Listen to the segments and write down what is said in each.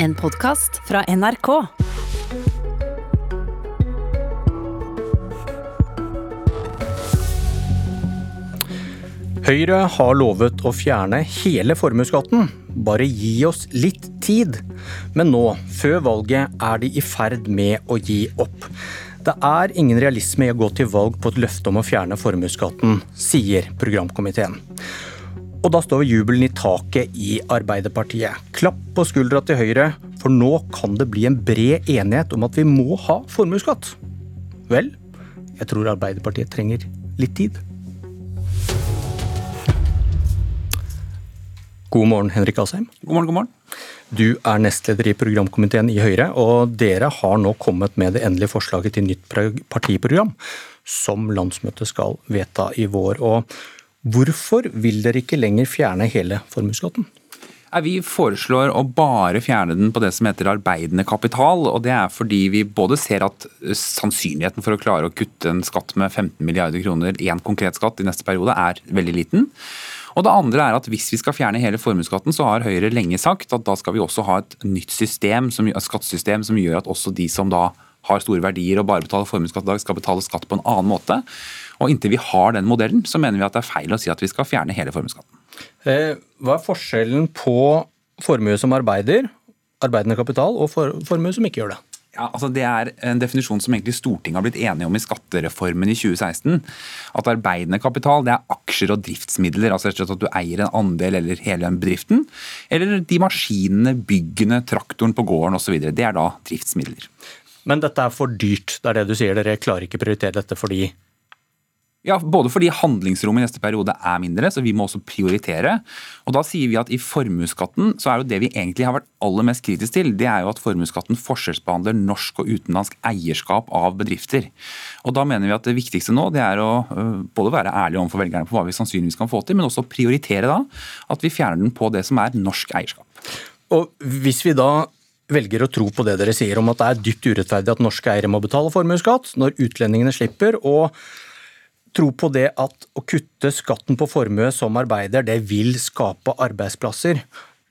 En podkast fra NRK. Høyre har lovet å fjerne hele formuesskatten. Bare gi oss litt tid. Men nå, før valget, er de i ferd med å gi opp. Det er ingen realisme i å gå til valg på et løfte om å fjerne formuesskatten, sier programkomiteen. Og da står jubelen i taket i Arbeiderpartiet. Klapp på skuldra til Høyre, for nå kan det bli en bred enighet om at vi må ha formuesskatt. Vel, jeg tror Arbeiderpartiet trenger litt tid. God morgen, Henrik Asheim. God morgen, god morgen. Du er nestleder i programkomiteen i Høyre, og dere har nå kommet med det endelige forslaget til nytt partiprogram, som landsmøtet skal vedta i vår. Og hvorfor vil dere ikke lenger fjerne hele formuesskatten? Vi foreslår å bare fjerne den på det som heter arbeidende kapital. og Det er fordi vi både ser at sannsynligheten for å klare å kutte en skatt med 15 milliarder kroner, én konkret skatt i neste periode, er veldig liten. Og det andre er at Hvis vi skal fjerne hele formuesskatten, så har Høyre lenge sagt at da skal vi også ha et nytt system, som, skattesystem som gjør at også de som da har store verdier og bare betaler formuesskatt i dag, skal betale skatt på en annen måte. Og Inntil vi har den modellen, så mener vi at det er feil å si at vi skal fjerne hele formuesskatten. Eh, hva er forskjellen på formue som arbeider, arbeidende kapital, og formue som ikke gjør det? Ja, altså Det er en definisjon som egentlig Stortinget har blitt enige om i skattereformen i 2016. At arbeidende kapital det er aksjer og driftsmidler. altså rett og slett At du eier en andel eller hele den bedriften. Eller de maskinene, byggene, traktoren på gården osv. Det er da driftsmidler. Men dette er for dyrt, det er det du sier. Dere klarer ikke prioritere dette fordi ja, Både fordi handlingsrommet i neste periode er mindre, så vi må også prioritere. Og Da sier vi at i formuesskatten så er jo det vi egentlig har vært aller mest kritisk til, det er jo at formuesskatten forskjellsbehandler norsk og utenlandsk eierskap av bedrifter. Og Da mener vi at det viktigste nå det er å både være ærlig overfor velgerne på hva vi sannsynligvis kan få til, men også prioritere da at vi fjerner den på det som er norsk eierskap. Og Hvis vi da velger å tro på det dere sier om at det er dypt urettferdig at norske eiere må betale formuesskatt, når utlendingene slipper, og tro på det at å kutte skatten på formue som arbeider, det vil skape arbeidsplasser,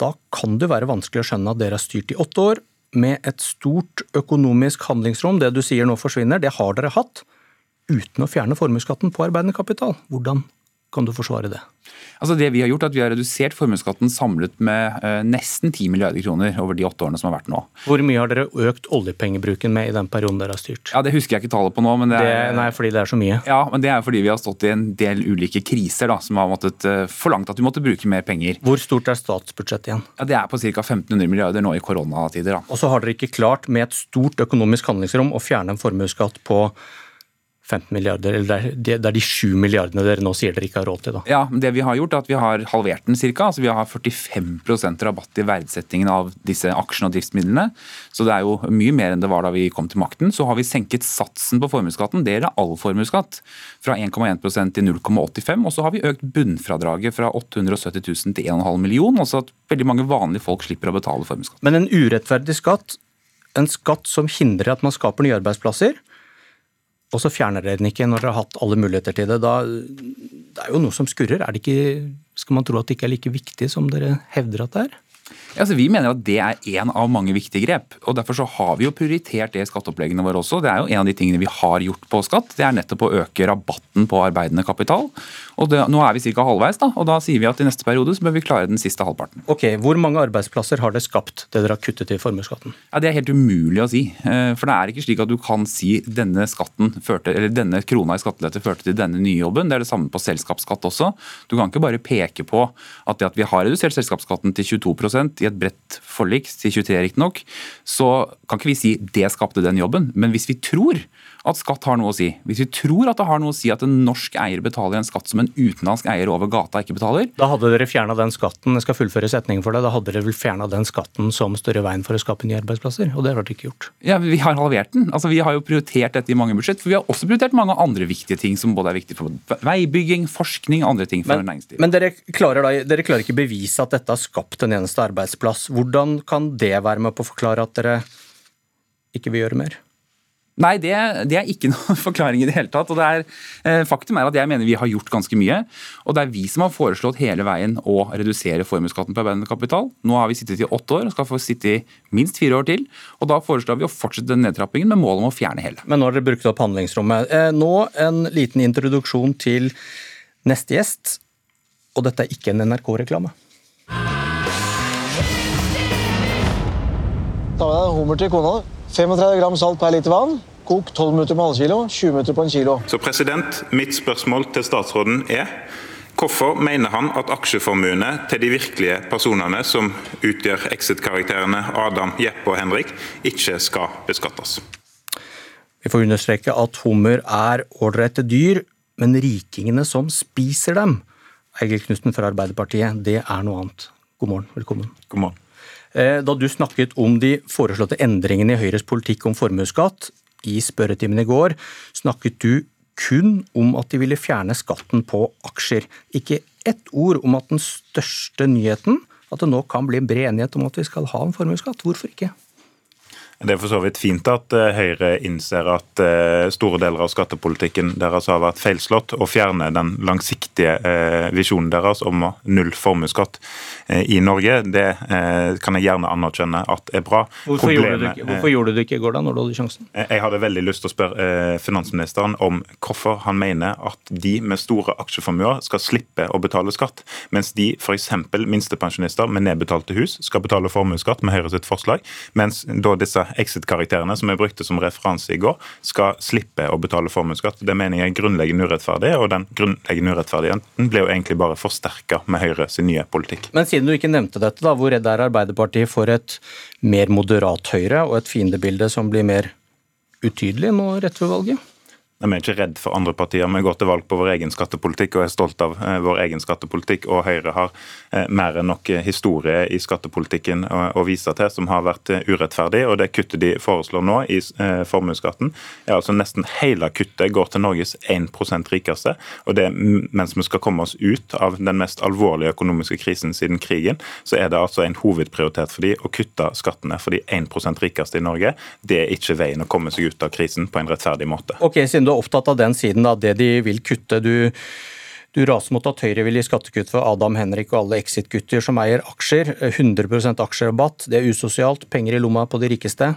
da kan det være vanskelig å skjønne at dere har styrt i åtte år med et stort økonomisk handlingsrom. Det du sier nå forsvinner, det har dere hatt uten å fjerne formuesskatten på arbeidende kapital. Hvordan kan du forsvare det? Altså det Vi har gjort er at vi har redusert formuesskatten samlet med eh, nesten 10 milliarder kroner over de åtte årene som har vært nå. Hvor mye har dere økt oljepengebruken med i den perioden dere har styrt? Ja, Det husker jeg ikke tallet på nå. men det er, det, Nei, fordi det er så mye? Ja, men det er fordi vi har stått i en del ulike kriser da, som har måttet uh, forlangt at vi måtte bruke mer penger. Hvor stort er statsbudsjettet igjen? Ja, Det er på ca. 1500 milliarder nå i koronatider. da. Og så har dere ikke klart med et stort økonomisk handlingsrom å fjerne en formuesskatt på 15 milliarder, eller det er de 7 milliardene dere nå sier dere ikke har råd til? da. Ja, det Vi har gjort er at vi har halvert den ca. Altså vi har 45% rabatt i verdsettingen av disse aksjene og driftsmidlene. Så det er jo mye mer enn det var da vi kom til makten. Så har vi senket satsen på formuesskatten, det er all formuesskatt, fra 1,1% til 0,85. Og så har vi økt bunnfradraget fra 870 000 til 1,5 million, altså at veldig mange vanlige folk slipper å betale formuesskatt. Men en urettferdig skatt, en skatt som hindrer at man skaper nye arbeidsplasser, og så fjerner dere den ikke når dere har hatt alle muligheter til det. Da, det er jo noe som skurrer. Er ikke, skal man tro at det ikke er like viktig som dere hevder at det er? Altså, vi mener at det er én av mange viktige grep. og Derfor så har vi jo prioritert det i skatteoppleggene våre også. Det er jo en av de tingene vi har gjort på skatt. Det er nettopp å øke rabatten på arbeidende kapital. Og det, Nå er vi ca. halvveis, da, og da sier vi at i neste periode så bør vi klare den siste halvparten. Ok, Hvor mange arbeidsplasser har det skapt, det dere har kuttet i formuesskatten? Ja, Det er helt umulig å si. Eh, for det er ikke slik at du kan si denne skatten førte, eller denne krona i skattelette førte til denne nye jobben. Det er det samme på selskapsskatt også. Du kan ikke bare peke på at det at vi har redusert selskapsskatten til 22 et bredt forlik, til 23 riktignok, så kan ikke vi si det skapte den jobben. Men hvis vi tror at skatt har noe å si, hvis vi tror at det har noe å si at en norsk eier betaler en skatt som en utenlandsk eier over gata ikke betaler Da hadde dere fjerna den skatten, jeg skal fullføre setningen for deg, da hadde dere vel fjerna den skatten som står i veien for å skape nye arbeidsplasser, og det har dere ikke gjort? Ja, Vi har halvert den. Altså, Vi har jo prioritert dette i mange budsjett, for vi har også prioritert mange andre viktige ting som både er viktige for veibygging, forskning, andre ting for men, næringslivet. Men dere klarer, da, dere klarer ikke bevise at dette har skapt en eneste arbeidsplass. Hvordan kan det være med på å forklare at dere ikke vil gjøre mer? Nei, det, det, er ikke noen forklaring i det hele tatt. og det er, eh, Faktum er at jeg mener vi har gjort ganske mye. Og det er vi som har foreslått hele veien å redusere formuesskatten på arbeidende kapital. Nå har vi sittet i åtte år og skal få sitte i minst fire år til. Og da foreslår vi å fortsette den nedtrappingen med mål om å fjerne hele. Men nå har dere brukt opp handlingsrommet. Eh, nå en liten introduksjon til neste gjest. Og dette er ikke en NRK-reklame. Ta med deg en hummer til kona. 35 gram salt per liter vann. Kok 12 minutter på halvkilo, 20 minutter på en kilo. Så president, Mitt spørsmål til statsråden er hvorfor mener han at aksjeformuene til de virkelige personene som utgjør exit-karakterene Adam, Jeppe og Henrik, ikke skal beskattes? Vi får understreke at hummer er ålreite dyr, men rikingene som spiser dem, Egil Knutsen fra Arbeiderpartiet, det er noe annet. God morgen, velkommen. God morgen. Eh, da du snakket om de foreslåtte endringene i Høyres politikk om formuesskatt i spørretimen i går, snakket du kun om at de ville fjerne skatten på aksjer. Ikke ett ord om at den største nyheten, at det nå kan bli bred enighet om at vi skal ha en formuesskatt. Hvorfor ikke? Det er for så vidt fint at eh, Høyre innser at eh, store deler av skattepolitikken deres har vært feilslått, og fjerner den langsiktige eh, visjonen deres om null formuesskatt i Norge. Det kan jeg gjerne anerkjenne at er bra. Hvorfor, Problemet, gjorde, du ikke, hvorfor gjorde du ikke i går, da, når du hadde sjansen? Jeg hadde veldig lyst til å spørre finansministeren om hvorfor han mener at de med store aksjeformuer skal slippe å betale skatt, mens de f.eks. minstepensjonister med nedbetalte hus skal betale formuesskatt med Høyre sitt forslag, mens da disse exit-karakterene som jeg brukte som referanse i går, skal slippe å betale formuesskatt. Det mener jeg er grunnleggende urettferdig, og den grunnleggende urettferdigheten ble jo egentlig bare forsterka med Høyre sin nye politikk. Men siden du ikke nevnte dette, da, hvor redd er Arbeiderpartiet for et mer moderat Høyre og et fiendebilde som blir mer utydelig nå rett ved valget? Vi er ikke redd for andre partier. Vi går til valg på vår egen skattepolitikk og er stolt av eh, vår egen skattepolitikk. Og Høyre har eh, mer enn nok historie i skattepolitikken å vise til som har vært eh, urettferdig. Og det kuttet de foreslår nå i formuesskatten, er altså nesten hele kuttet går til Norges 1% rikeste. Og det mens vi skal komme oss ut av den mest alvorlige økonomiske krisen siden krigen, så er det altså en hovedprioritet for de å kutte skattene for de 1% rikeste i Norge. Det er ikke veien å komme seg ut av krisen på en rettferdig måte. Okay, siden du er opptatt av den siden, da, det de vil kutte. Du, du raser mot at Høyre vil gi skattekutt for Adam Henrik og alle Exit-gutter som eier aksjer. 100% aksjerabatt, det er usosialt, penger i lomma på de rikeste.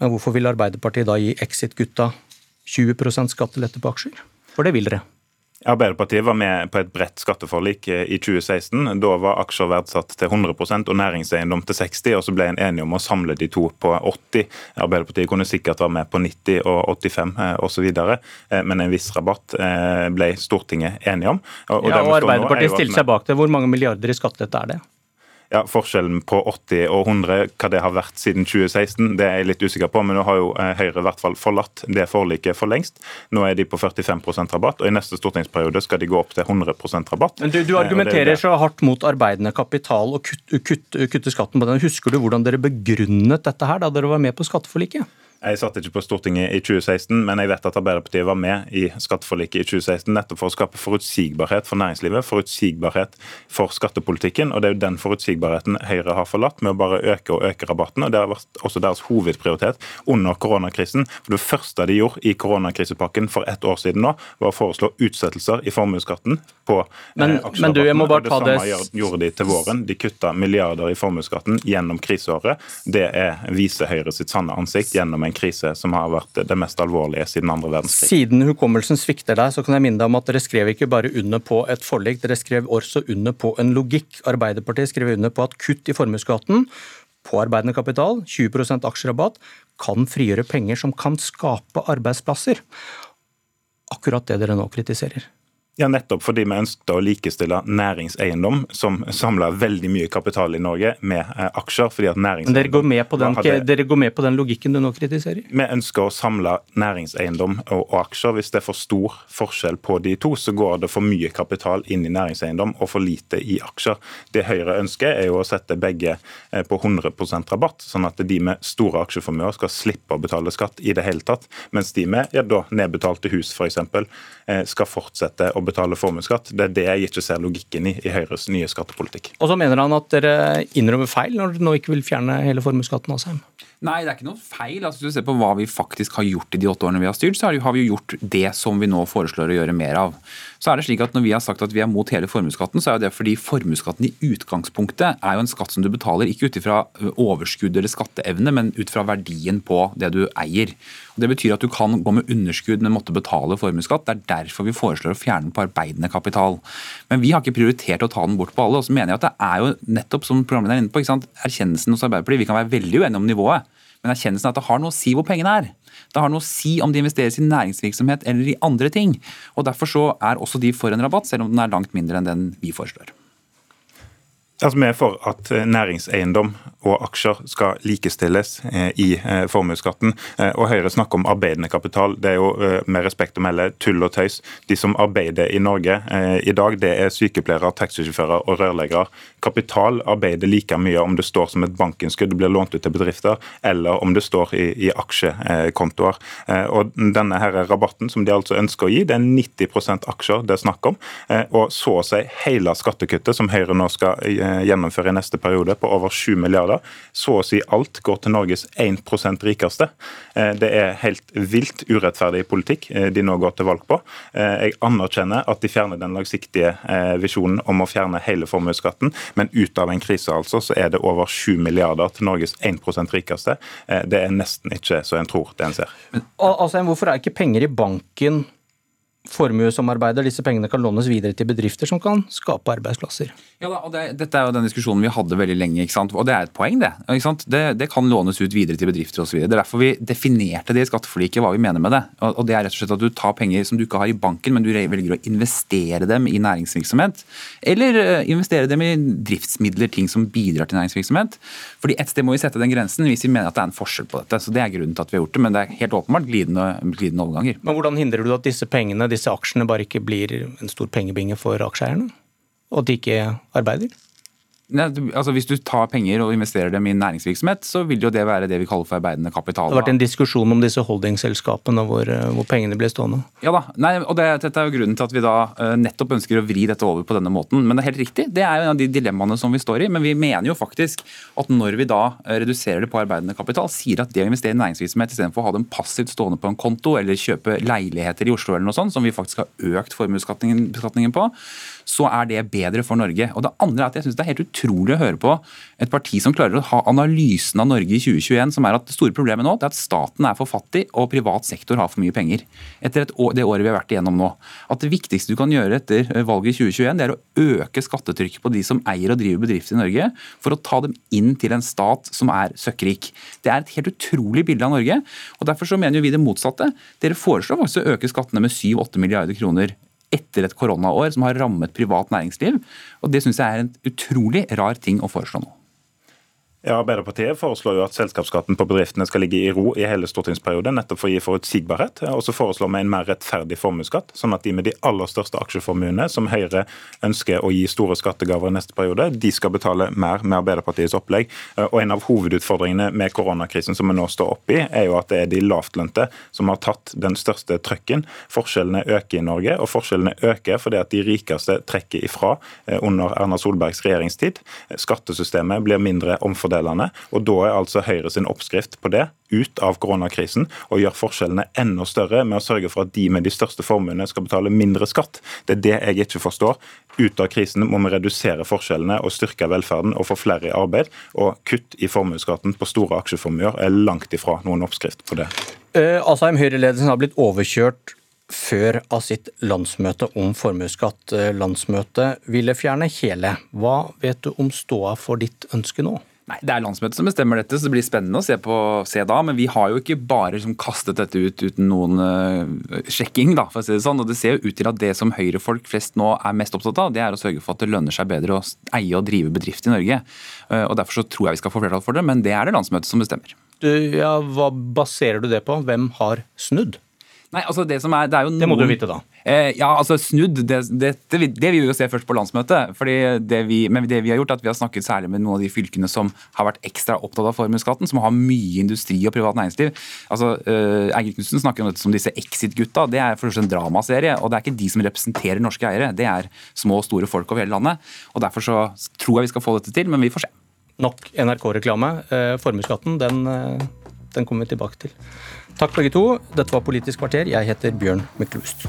Men hvorfor vil Arbeiderpartiet da gi Exit-gutta 20% skattelette på aksjer? For det vil dere. Arbeiderpartiet var med på et bredt skatteforlik eh, i 2016. Da var aksjer verdsatt til 100% og næringseiendom til 60 og så ble en enige om å samle de to på 80 Arbeiderpartiet kunne sikkert være med på 90 og 85 osv., eh, men en viss rabatt eh, ble Stortinget enige om. Og, ja, og Arbeiderpartiet stilte seg bak det. Hvor mange milliarder i skattelette er det? Ja, Forskjellen på 80 og 100, hva det har vært siden 2016, det er jeg litt usikker på. Men nå har jo eh, Høyre i hvert fall forlatt det forliket for lengst. Nå er de på 45% rabatt, og i neste stortingsperiode skal de gå opp til 100% rabatt. Men Du, du eh, argumenterer så hardt mot arbeidende kapital og kutte kutt, kutt skatten på den. Husker du hvordan dere begrunnet dette her da dere var med på skatteforliket? Jeg satt ikke på Stortinget i 2016, men jeg vet at Arbeiderpartiet var med i skatteforliket i 2016 nettopp for å skape forutsigbarhet for næringslivet, forutsigbarhet for skattepolitikken. og Det er jo den forutsigbarheten Høyre har forlatt med å bare øke og øke rabatten. og Det har vært også deres hovedprioritet under koronakrisen. For Det første de gjorde i koronakrisepakken for ett år siden nå, var å foreslå utsettelser i formuesskatten på men, eh, men du, jeg må bare ta det... samme gjorde de til våren. De kutta milliarder i formuesskatten gjennom kriseåret. Det er, viser Høyre sitt sanne ansikt gjennom en krise som har vært det mest alvorlige siden andre verdenskrig. Siden hukommelsen svikter deg, så kan jeg minne deg om at dere skrev ikke bare under på et forlik, dere skrev også under på en logikk. Arbeiderpartiet skrev under på at kutt i formuesskatten på arbeidende kapital, 20% aksjerabatt, kan frigjøre penger som kan skape arbeidsplasser. Akkurat det dere nå kritiserer. Ja, nettopp fordi vi ønsket å likestille næringseiendom, som samler veldig mye kapital i Norge, med eh, aksjer. fordi at næringseiendom... Dere går, med på den, hadde... dere går med på den logikken du nå kritiserer? Vi ønsker å samle næringseiendom og, og, aksjer. Hvis det er for stor forskjell på de to, så går det for mye kapital inn i næringseiendom og for lite i aksjer. Det Høyre ønsker, er jo å sette begge eh, på 100% rabatt, sånn at de med store aksjeformuer skal slippe å betale skatt i det hele tatt, mens de med ja, da nedbetalte hus f.eks. Eh, skal fortsette å betale formuesskatt. Det er det jeg ikke ser logikken i i Høyres nye skattepolitikk. Og så mener han at dere innrømmer feil når dere nå ikke vil fjerne hele formuesskatten, Asheim? Nei, det er ikke noe feil. Altså, hvis du ser på hva vi faktisk har gjort i de åtte årene vi har styrt, så har vi jo gjort det som vi nå foreslår å gjøre mer av. Så er det slik at Når vi har sagt at vi er mot hele formuesskatten, så er det fordi formuesskatten i utgangspunktet er jo en skatt som du betaler ikke ut ifra overskudd eller skatteevne, men ut fra verdien på det du eier. Og det betyr at du kan gå med underskudd, men måtte betale formuesskatt. Det er derfor vi foreslår å fjerne den på arbeidende kapital. Men vi har ikke prioritert å ta den bort på alle. Og så mener jeg at det er jo nettopp som programlederen er inne på, erkjennelsen hos Arbeiderpartiet. Vi kan være veldig uenige om nivået. Men erkjennelsen at det har noe å si hvor pengene er. Det har noe å si om de investeres i næringsvirksomhet eller i andre ting. Og Derfor så er også de for en rabatt, selv om den er langt mindre enn den vi foreslår. Altså, Vi er for at eh, næringseiendom og aksjer skal likestilles eh, i eh, formuesskatten. Og Høyre snakker om arbeidende kapital. Det er jo med respekt å melde tull og tøys. De som arbeider i Norge i dag, det er sykepleiere, taxisjåfører og rørleggere. Kapital arbeider like mye om det står som et bankinnskudd blir lånt ut til bedrifter, eller om det står i, i aksjekontoer. Og denne her rabatten som de altså ønsker å gi, det er 90% aksjer det er snakk om. Og så å si hele skattekuttet som Høyre nå skal gjøre Eh, gjennomføre i neste periode på over 7 milliarder. Så å si alt går til Norges 1 rikeste. Eh, det er helt vilt urettferdig politikk eh, de nå går til valg på. Jeg anerkjenner at de fjerner den langsiktige visjonen om å fjerne hele formuesskatten, men ut av en krise altså, så er det over 7 milliarder til Norges 1% rikeste. Det er nesten ikke så en tror det en ser. Men, altså, hvorfor er ikke penger i banken formuesamarbeider, disse pengene kan lånes videre til bedrifter som kan skape arbeidsplasser. Ja, og det, Dette er jo den diskusjonen vi hadde veldig lenge, ikke sant? og det er et poeng. Det det, det, kan lånes ut videre til bedrifter osv. Det er derfor vi definerte det i skatteforliket, hva vi mener med det. Og, og Det er rett og slett at du tar penger som du ikke har i banken, men du velger å investere dem i næringsvirksomhet. Eller eh, investere dem i driftsmidler, ting som bidrar til næringsvirksomhet. Fordi Et sted må vi sette den grensen hvis vi mener at det er en forskjell på dette. så Det er grunnen til at vi har gjort det, men det er helt åpenbart glidende, glidende overganger. Men Hvordan hindrer du at disse pengene disse aksjene bare ikke blir en stor pengebinge for aksjeeierne? Og at de ikke arbeider? Nei, altså Hvis du tar penger og investerer dem i næringsvirksomhet, så vil jo det være det vi kaller for arbeidende kapital. Det har vært en diskusjon om disse holdingselskapene hvor, eh, hvor pengene blir stående. Ja da, Nei, og det, Dette er jo grunnen til at vi da uh, nettopp ønsker å vri dette over på denne måten. Men det er helt riktig, det er jo en av de dilemmaene som vi står i. Men vi mener jo faktisk at når vi da uh, reduserer det på arbeidende kapital, sier at det å investere i næringsvirksomhet istedenfor å ha dem passivt stående på en konto eller kjøpe leiligheter i Oslo eller noe sånt, som vi faktisk har økt formuesbeskatningen på, så er det bedre for Norge. Og det andre er at jeg syns det er helt utrolig å høre på et parti som klarer å ha analysen av Norge i 2021, som er at det store problemet nå er at staten er for fattig og privat sektor har for mye penger. Etter år, det året vi har vært igjennom nå. At det viktigste du kan gjøre etter valget i 2021, det er å øke skattetrykket på de som eier og driver bedrifter i Norge, for å ta dem inn til en stat som er søkkrik. Det er et helt utrolig bilde av Norge. og Derfor så mener vi det motsatte. Dere foreslår faktisk å øke skattene med 7-8 milliarder kroner etter et koronaår som har rammet privat næringsliv. Og Det syns jeg er en utrolig rar ting å foreslå nå. Ja, Arbeiderpartiet foreslår jo at selskapsskatten på bedriftene skal ligge i ro i hele stortingsperioden, nettopp for å gi forutsigbarhet. Og så foreslår vi en mer rettferdig formuesskatt, sånn at de med de aller største aksjeformuene, som Høyre ønsker å gi store skattegaver i neste periode, de skal betale mer med Arbeiderpartiets opplegg. Og En av hovedutfordringene med koronakrisen som vi nå står oppe i, er jo at det er de lavtlønte som har tatt den største trøkken. Forskjellene øker i Norge, og forskjellene øker fordi at de rikeste trekker ifra eh, under Erna Solbergs regjeringstid. Skattesystemet blir mindre omfordelende fordelene. Og da er altså Høyre sin oppskrift på det ut av koronakrisen og gjør forskjellene enda større med å sørge for at de med de største formuene skal betale mindre skatt. Det er det jeg ikke forstår. Ut av krisen må vi redusere forskjellene og styrke velferden og få flere i arbeid. Og kutt i formuesskatten på store aksjeformuer er langt ifra noen oppskrift på det. Uh, Asheim, Høyre-ledelsen har blitt overkjørt før av sitt landsmøte om formuesskatt. Eh, landsmøtet ville fjerne hele. Hva vet du om ståa for ditt ønske nå? Nei, Det er landsmøtet som bestemmer dette, så det blir spennende å se, på, se da. Men vi har jo ikke bare liksom kastet dette ut uten noen uh, sjekking, da, for å si det sånn. Og det ser jo ut til at det som høyrefolk flest nå er mest opptatt av, det er å sørge for at det lønner seg bedre å eie og drive bedrift i Norge. Uh, og Derfor så tror jeg vi skal få flertall for det, men det er det landsmøtet som bestemmer. Du, ja, Hva baserer du det på? Hvem har snudd? Nei, altså Det som er, det er jo noen... Det må du vite, da. Eh, ja, altså snudd, det, det, det, det vil vi jo se først på landsmøtet. vi, men det vi har gjort er at vi har snakket særlig med noen av de fylkene som har vært ekstra opptatt av formuesskatten, som har mye industri og privat næringsliv. Altså, eh, Eigil Knutsen snakker om dette som disse Exit-gutta. Det er for en dramaserie. og Det er ikke de som representerer norske eiere, det er små og store folk over hele landet. og Derfor så tror jeg vi skal få dette til, men vi får se. nok NRK-reklame. Eh, formuesskatten, den, den kommer vi tilbake til. Takk begge to. Dette var Politisk kvarter. Jeg heter Bjørn Myklebust.